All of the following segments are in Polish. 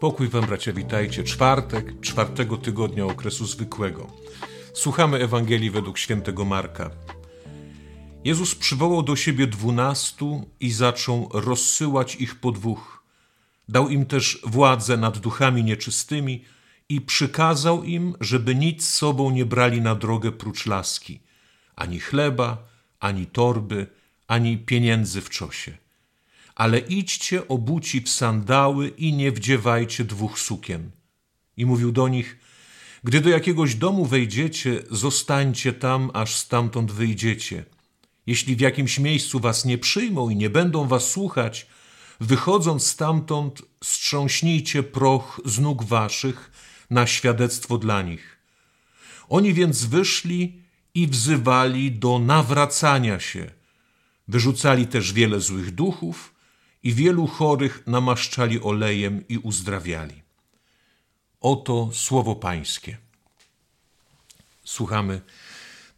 Pokój wam, bracia, witajcie. Czwartek, czwartego tygodnia okresu zwykłego. Słuchamy Ewangelii według świętego Marka. Jezus przywołał do siebie dwunastu i zaczął rozsyłać ich po dwóch. Dał im też władzę nad duchami nieczystymi i przykazał im, żeby nic z sobą nie brali na drogę prócz laski, ani chleba, ani torby, ani pieniędzy w czosie ale idźcie obuci w sandały i nie wdziewajcie dwóch sukien. I mówił do nich, gdy do jakiegoś domu wejdziecie, zostańcie tam, aż stamtąd wyjdziecie. Jeśli w jakimś miejscu was nie przyjmą i nie będą was słuchać, wychodząc stamtąd, strząśnijcie proch z nóg waszych na świadectwo dla nich. Oni więc wyszli i wzywali do nawracania się. Wyrzucali też wiele złych duchów i wielu chorych namaszczali olejem i uzdrawiali. Oto słowo Pańskie. Słuchamy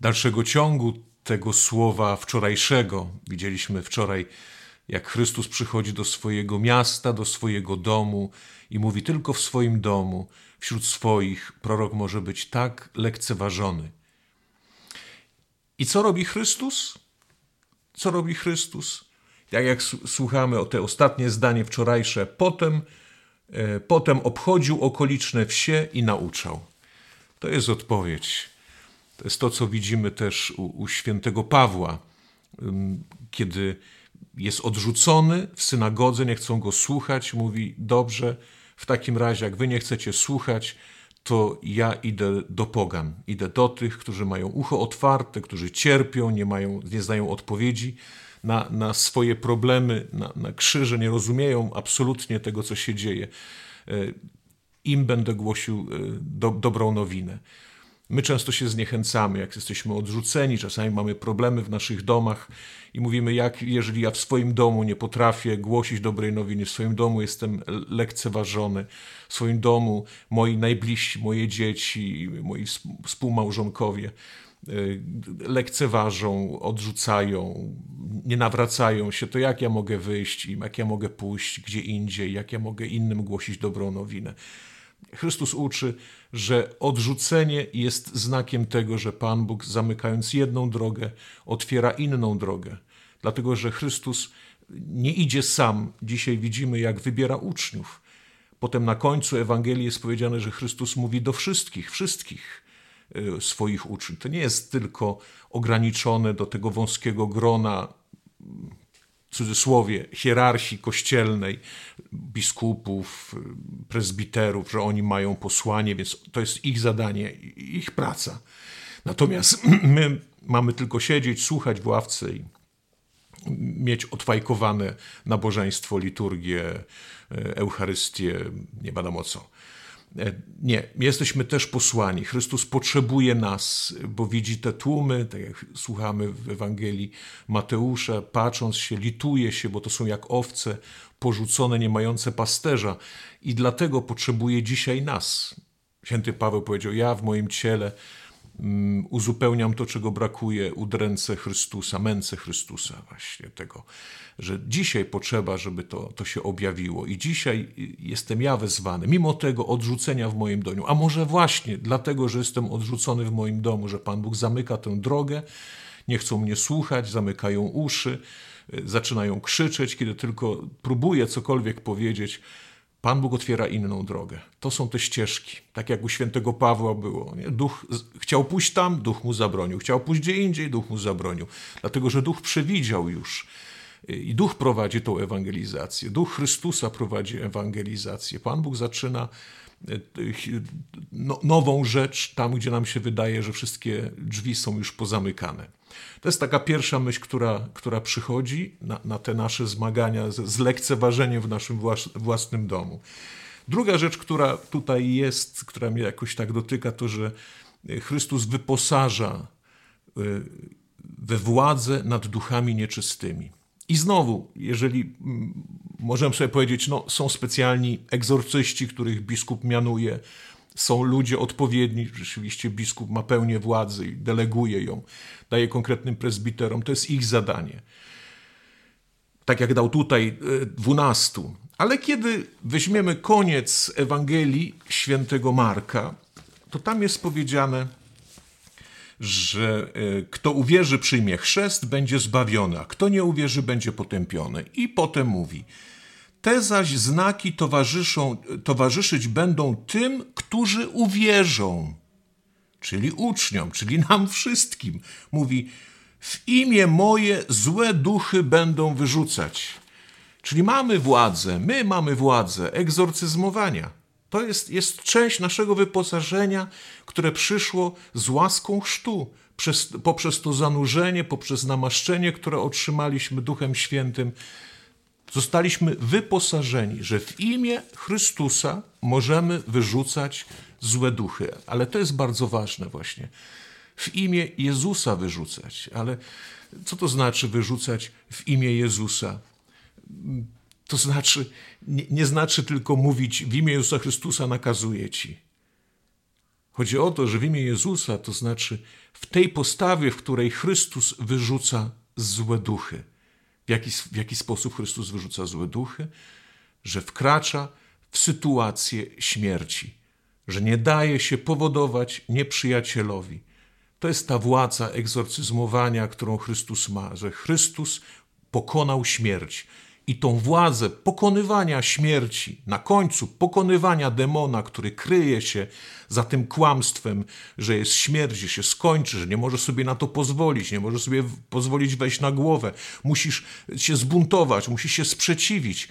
dalszego ciągu tego słowa wczorajszego. Widzieliśmy wczoraj, jak Chrystus przychodzi do swojego miasta, do swojego domu i mówi tylko w swoim domu, wśród swoich, prorok może być tak lekceważony. I co robi Chrystus? Co robi Chrystus? Tak jak słuchamy o te ostatnie zdanie wczorajsze, potem, e, potem obchodził okoliczne wsie i nauczał. To jest odpowiedź. To jest to, co widzimy też u, u świętego Pawła, kiedy jest odrzucony w synagodze, nie chcą go słuchać, mówi: Dobrze, w takim razie, jak wy nie chcecie słuchać, to ja idę do pogan. Idę do tych, którzy mają ucho otwarte, którzy cierpią, nie, mają, nie znają odpowiedzi na, na swoje problemy, na, na krzyże, nie rozumieją absolutnie tego, co się dzieje. E, Im będę głosił e, do, dobrą nowinę. My często się zniechęcamy, jak jesteśmy odrzuceni, czasami mamy problemy w naszych domach i mówimy, jak jeżeli ja w swoim domu nie potrafię głosić dobrej nowiny, w swoim domu jestem lekceważony, w swoim domu moi najbliżsi, moje dzieci, moi współmałżonkowie lekceważą, odrzucają, nie nawracają się, to jak ja mogę wyjść im, jak ja mogę pójść gdzie indziej, jak ja mogę innym głosić dobrą nowinę. Chrystus uczy, że odrzucenie jest znakiem tego, że Pan Bóg, zamykając jedną drogę, otwiera inną drogę. Dlatego, że Chrystus nie idzie sam. Dzisiaj widzimy, jak wybiera uczniów. Potem na końcu Ewangelii jest powiedziane, że Chrystus mówi do wszystkich, wszystkich Y, swoich uczniów. To nie jest tylko ograniczone do tego wąskiego grona, w cudzysłowie, hierarchii kościelnej, biskupów, prezbiterów, że oni mają posłanie, więc to jest ich zadanie, ich praca. Natomiast my mamy tylko siedzieć, słuchać w ławce i mieć odfajkowane nabożeństwo, liturgię, y, Eucharystię, nie wiadomo co. E, nie, jesteśmy też posłani. Chrystus potrzebuje nas, bo widzi te tłumy, tak jak słuchamy w Ewangelii Mateusza, patrząc się, lituje się, bo to są jak owce porzucone, nie mające pasterza i dlatego potrzebuje dzisiaj nas. Święty Paweł powiedział: Ja w moim ciele Mm, uzupełniam to, czego brakuje udręce Chrystusa, męce Chrystusa, właśnie tego, że dzisiaj potrzeba, żeby to, to się objawiło. I dzisiaj jestem ja wezwany, mimo tego odrzucenia w moim domu, a może właśnie dlatego, że jestem odrzucony w moim domu, że Pan Bóg zamyka tę drogę, nie chcą mnie słuchać, zamykają uszy, y, zaczynają krzyczeć, kiedy tylko próbuję cokolwiek powiedzieć Pan Bóg otwiera inną drogę. To są te ścieżki, tak jak u świętego Pawła było. Nie? Duch chciał pójść tam, duch mu zabronił. Chciał pójść gdzie indziej, duch mu zabronił. Dlatego, że duch przewidział już. I duch prowadzi tą ewangelizację. Duch Chrystusa prowadzi ewangelizację. Pan Bóg zaczyna no, nową rzecz tam, gdzie nam się wydaje, że wszystkie drzwi są już pozamykane. To jest taka pierwsza myśl, która, która przychodzi na, na te nasze zmagania z, z lekceważeniem w naszym własnym domu. Druga rzecz, która tutaj jest, która mnie jakoś tak dotyka, to że Chrystus wyposaża we władzę nad duchami nieczystymi. I znowu, jeżeli możemy sobie powiedzieć, no, są specjalni egzorcyści, których biskup mianuje, są ludzie odpowiedni, rzeczywiście biskup ma pełnię władzy i deleguje ją, daje konkretnym prezbiterom, to jest ich zadanie. tak jak dał tutaj e, dwunastu. Ale kiedy weźmiemy koniec Ewangelii świętego Marka, to tam jest powiedziane, że e, kto uwierzy, przyjmie chrzest, będzie zbawiony, a kto nie uwierzy, będzie potępiony. I potem mówi, te zaś znaki towarzyszą, towarzyszyć będą tym, którzy uwierzą, czyli uczniom, czyli nam wszystkim. Mówi, w imię moje złe duchy będą wyrzucać. Czyli mamy władzę, my mamy władzę egzorcyzmowania. To jest, jest część naszego wyposażenia, które przyszło z łaską chrztu, przez, poprzez to zanurzenie, poprzez namaszczenie, które otrzymaliśmy Duchem Świętym. Zostaliśmy wyposażeni, że w imię Chrystusa możemy wyrzucać złe duchy. Ale to jest bardzo ważne właśnie. W imię Jezusa wyrzucać. Ale co to znaczy wyrzucać w imię Jezusa? To znaczy, nie, nie znaczy tylko mówić w imię Jezusa Chrystusa nakazuję ci. Chodzi o to, że w imię Jezusa to znaczy w tej postawie, w której Chrystus wyrzuca złe duchy. W jaki, w jaki sposób Chrystus wyrzuca złe duchy? Że wkracza w sytuację śmierci, że nie daje się powodować nieprzyjacielowi. To jest ta władza egzorcyzmowania, którą Chrystus ma, że Chrystus pokonał śmierć i tą władzę pokonywania śmierci, na końcu pokonywania demona, który kryje się za tym kłamstwem, że jest śmierć, że się skończy, że nie może sobie na to pozwolić, nie może sobie pozwolić wejść na głowę, musisz się zbuntować, musisz się sprzeciwić.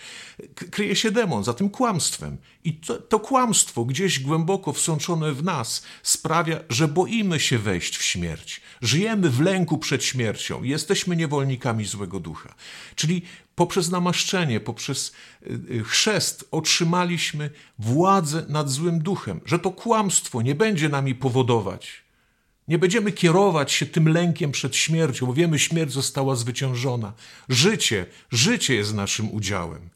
Kryje się demon za tym kłamstwem. I to, to kłamstwo gdzieś głęboko wsączone w nas sprawia, że boimy się wejść w śmierć. Żyjemy w lęku przed śmiercią. Jesteśmy niewolnikami złego ducha. Czyli poprzez namaszczenie, poprzez y, y, chrzest otrzymaliśmy władzę nad złym duchem, że to kłamstwo nie będzie nami powodować. Nie będziemy kierować się tym lękiem przed śmiercią, bo wiemy, śmierć została zwyciężona. Życie, życie jest naszym udziałem.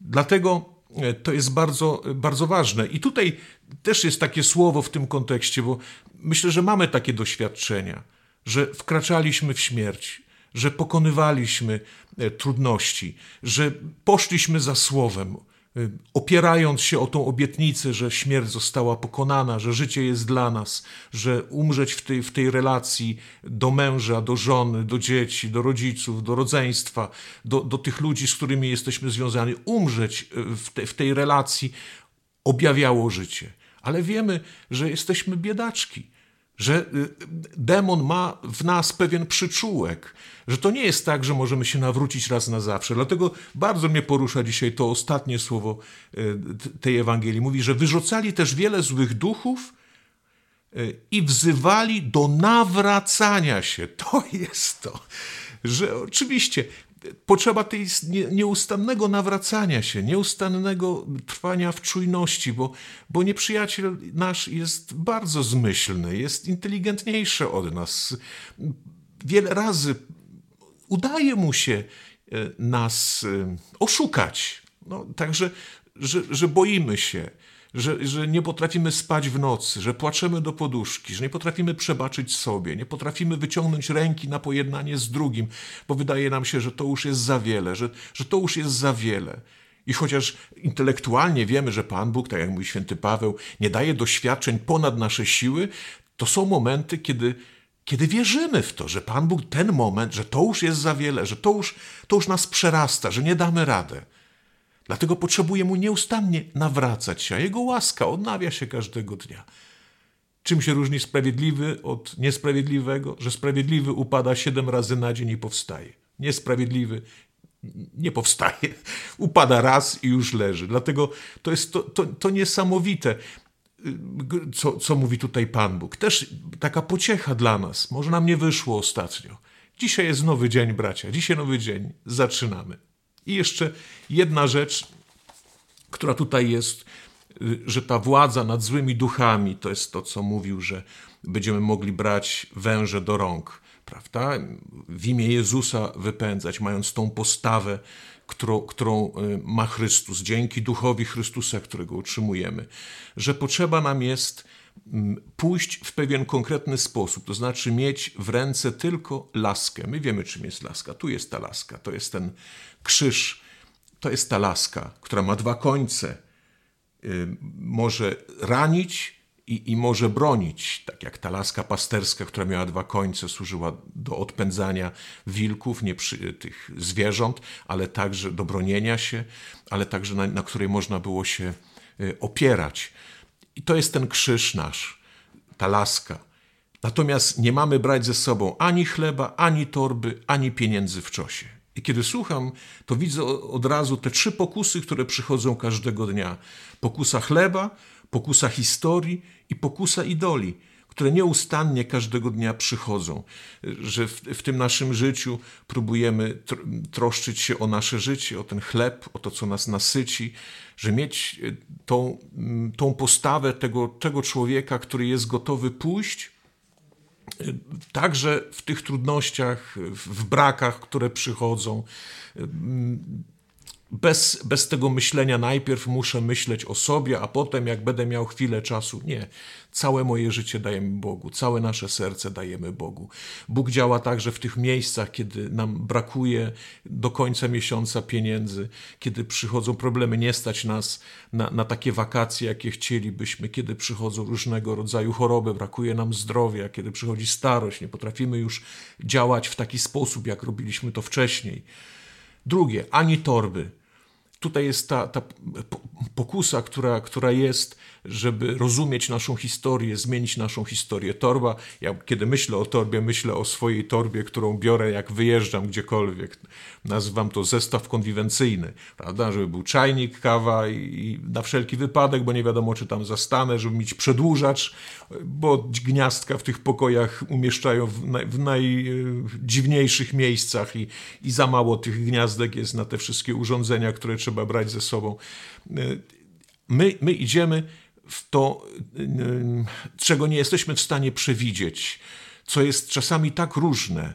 Dlatego e, to jest bardzo, bardzo ważne. I tutaj też jest takie słowo w tym kontekście, bo myślę, że mamy takie doświadczenia, że wkraczaliśmy w śmierć, że pokonywaliśmy e, trudności, że poszliśmy za słowem, e, opierając się o tą obietnicę, że śmierć została pokonana, że życie jest dla nas, że umrzeć w tej, w tej relacji do męża, do żony, do dzieci, do rodziców, do rodzeństwa, do, do tych ludzi, z którymi jesteśmy związani, umrzeć e, w, te, w tej relacji objawiało życie. Ale wiemy, że jesteśmy biedaczki, że y, demon ma w nas pewien przyczółek, że to nie jest tak, że możemy się nawrócić raz na zawsze. Dlatego bardzo mnie porusza dzisiaj to ostatnie słowo y, tej Ewangelii. Mówi, że wyrzucali też wiele złych duchów y, i wzywali do nawracania się. To jest to, że oczywiście potrzeba tej nieustannego nawracania się, nieustannego trwania w czujności, bo, bo nieprzyjaciel nasz jest bardzo zmyślny, jest inteligentniejszy od nas. Wiele razy udaje mu się e, nas e, oszukać. No, także, że, że boimy się że, że nie potrafimy spać w nocy, że płaczemy do poduszki, że nie potrafimy przebaczyć sobie, nie potrafimy wyciągnąć ręki na pojednanie z drugim, bo wydaje nam się, że to już jest za wiele, że, że to już jest za wiele. I chociaż intelektualnie wiemy, że Pan Bóg, tak jak mówi święty Paweł, nie daje doświadczeń ponad nasze siły, to są momenty, kiedy, kiedy wierzymy w to, że Pan Bóg ten moment, że to już jest za wiele, że to już, to już nas przerasta, że nie damy radę. Dlatego potrzebuje mu nieustannie nawracać się, a jego łaska odnawia się każdego dnia. Czym się różni sprawiedliwy od niesprawiedliwego? Że sprawiedliwy upada siedem razy na dzień i powstaje. Niesprawiedliwy nie powstaje. Upada raz i już leży. Dlatego to jest to, to, to niesamowite, co, co mówi tutaj Pan Bóg. Też taka pociecha dla nas. Może nam nie wyszło ostatnio. Dzisiaj jest nowy dzień, bracia. Dzisiaj nowy dzień. Zaczynamy. I jeszcze jedna rzecz, która tutaj jest, y, że ta władza nad złymi duchami to jest to, co mówił, że będziemy mogli brać węże do rąk, prawda? W imię Jezusa wypędzać, mając tą postawę, którą, którą y, ma Chrystus, dzięki duchowi Chrystusa, którego utrzymujemy, że potrzeba nam jest pójść w pewien konkretny sposób, to znaczy mieć w ręce tylko laskę. My wiemy, czym jest laska. Tu jest ta laska, to jest ten krzyż, to jest ta laska, która ma dwa końce. Może ranić i, i może bronić, tak jak ta laska pasterska, która miała dwa końce, służyła do odpędzania wilków, nie przy, tych zwierząt, ale także do bronienia się, ale także na, na której można było się y, opierać. I to jest ten krzyż nasz, ta laska. Natomiast nie mamy brać ze sobą ani chleba, ani torby, ani pieniędzy w czosie. I kiedy słucham, to widzę od razu te trzy pokusy, które przychodzą każdego dnia: pokusa chleba, pokusa historii i pokusa idoli, które nieustannie każdego dnia przychodzą. Że w, w tym naszym życiu próbujemy troszczyć się o nasze życie, o ten chleb, o to, co nas nasyci, że mieć e, tą, tą postawę tego, tego człowieka, który jest gotowy pójść e, także w tych trudnościach, w brakach, które przychodzą, bez, bez tego myślenia najpierw muszę myśleć o sobie, a potem jak będę miał chwilę czasu. Nie. Całe moje życie dajemy Bogu, całe nasze serce dajemy Bogu. Bóg działa także w tych miejscach, kiedy nam brakuje do końca miesiąca pieniędzy, kiedy przychodzą problemy, nie stać nas na, na takie wakacje, jakie chcielibyśmy, kiedy przychodzą różnego rodzaju choroby, brakuje nam zdrowia, kiedy przychodzi starość, nie potrafimy już działać w taki sposób, jak robiliśmy to wcześniej. Drugie, ani torby tutaj jest ta, ta pokusa, która, która jest, żeby rozumieć naszą historię, zmienić naszą historię. Torba, ja kiedy myślę o torbie, myślę o swojej torbie, którą biorę jak wyjeżdżam gdziekolwiek. Nazywam to zestaw konwiwencyjny, prawda, żeby był czajnik, kawa i, i na wszelki wypadek, bo nie wiadomo, czy tam zastanę, żeby mieć przedłużacz, bo gniazdka w tych pokojach umieszczają w, naj, w najdziwniejszych miejscach i, i za mało tych gniazdek jest na te wszystkie urządzenia, które trzeba brać ze sobą. My, my idziemy w to, czego nie jesteśmy w stanie przewidzieć, co jest czasami tak różne,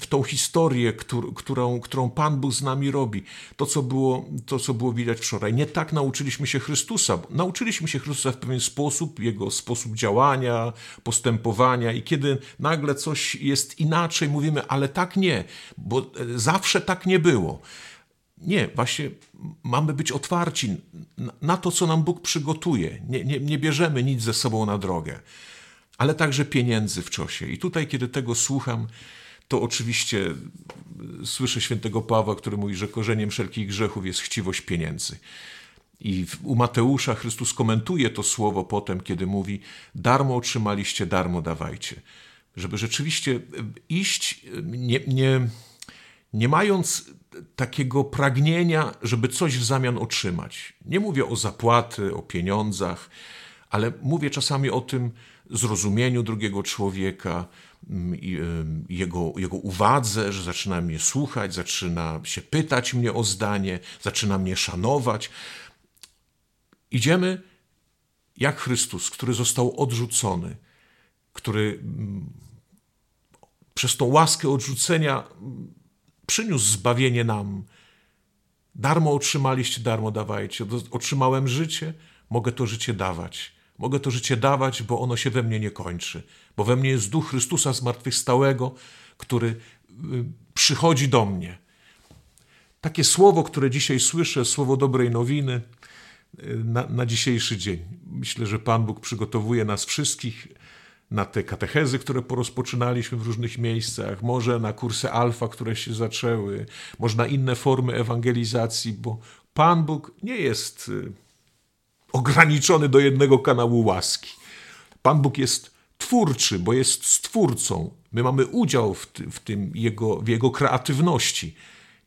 w tą historię, którą, którą Pan Bóg z nami robi. To co, było, to, co było widać wczoraj. Nie tak nauczyliśmy się Chrystusa. Nauczyliśmy się Chrystusa w pewien sposób, Jego sposób działania, postępowania i kiedy nagle coś jest inaczej, mówimy, ale tak nie, bo e, zawsze tak nie było. Nie, właśnie mamy być otwarci na to, co nam Bóg przygotuje. Nie, nie, nie bierzemy nic ze sobą na drogę, ale także pieniędzy w czosie. I tutaj, kiedy tego słucham, to oczywiście słyszę świętego Pawła, który mówi, że korzeniem wszelkich grzechów jest chciwość pieniędzy. I u Mateusza Chrystus komentuje to słowo potem, kiedy mówi: Darmo otrzymaliście, darmo dawajcie. Żeby rzeczywiście iść, nie, nie, nie mając takiego pragnienia, żeby coś w zamian otrzymać. Nie mówię o zapłaty, o pieniądzach, ale mówię czasami o tym zrozumieniu drugiego człowieka, mm, jego, jego uwadze, że zaczyna mnie słuchać, zaczyna się pytać mnie o zdanie, zaczyna mnie szanować. Idziemy jak Chrystus, który został odrzucony, który mm, przez tą łaskę odrzucenia przyniósł zbawienie nam. Darmo otrzymaliście, darmo dawajcie. Otrzymałem życie, mogę to życie dawać. Mogę to życie dawać, bo ono się we mnie nie kończy. Bo we mnie jest duch Chrystusa zmartwychwstałego, który y, przychodzi do mnie. Takie słowo, które dzisiaj słyszę, słowo dobrej nowiny y, na, na dzisiejszy dzień. Myślę, że Pan Bóg przygotowuje nas wszystkich na te katechezy, które porozpoczynaliśmy w różnych miejscach, może na kursy alfa, które się zaczęły, może na inne formy ewangelizacji, bo Pan Bóg nie jest y, ograniczony do jednego kanału łaski. Pan Bóg jest twórczy, bo jest stwórcą. My mamy udział w, ty, w tym jego, w jego kreatywności.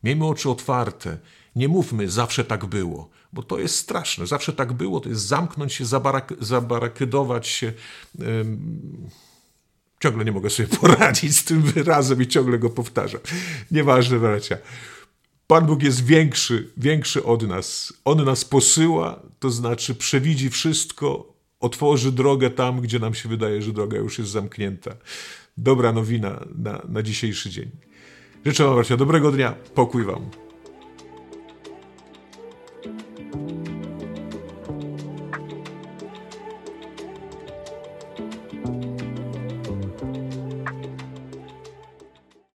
Miejmy oczy otwarte. Nie mówmy, zawsze tak było bo to jest straszne. Zawsze tak było, to jest zamknąć się, zabarak zabarakydować się. Ciągle nie mogę sobie poradzić z tym wyrazem i ciągle go powtarzam. Nieważne, bracia. Pan Bóg jest większy, większy od nas. On nas posyła, to znaczy przewidzi wszystko, otworzy drogę tam, gdzie nam się wydaje, że droga już jest zamknięta. Dobra nowina na, na dzisiejszy dzień. Życzę Wam, bracia, dobrego dnia. Pokój Wam.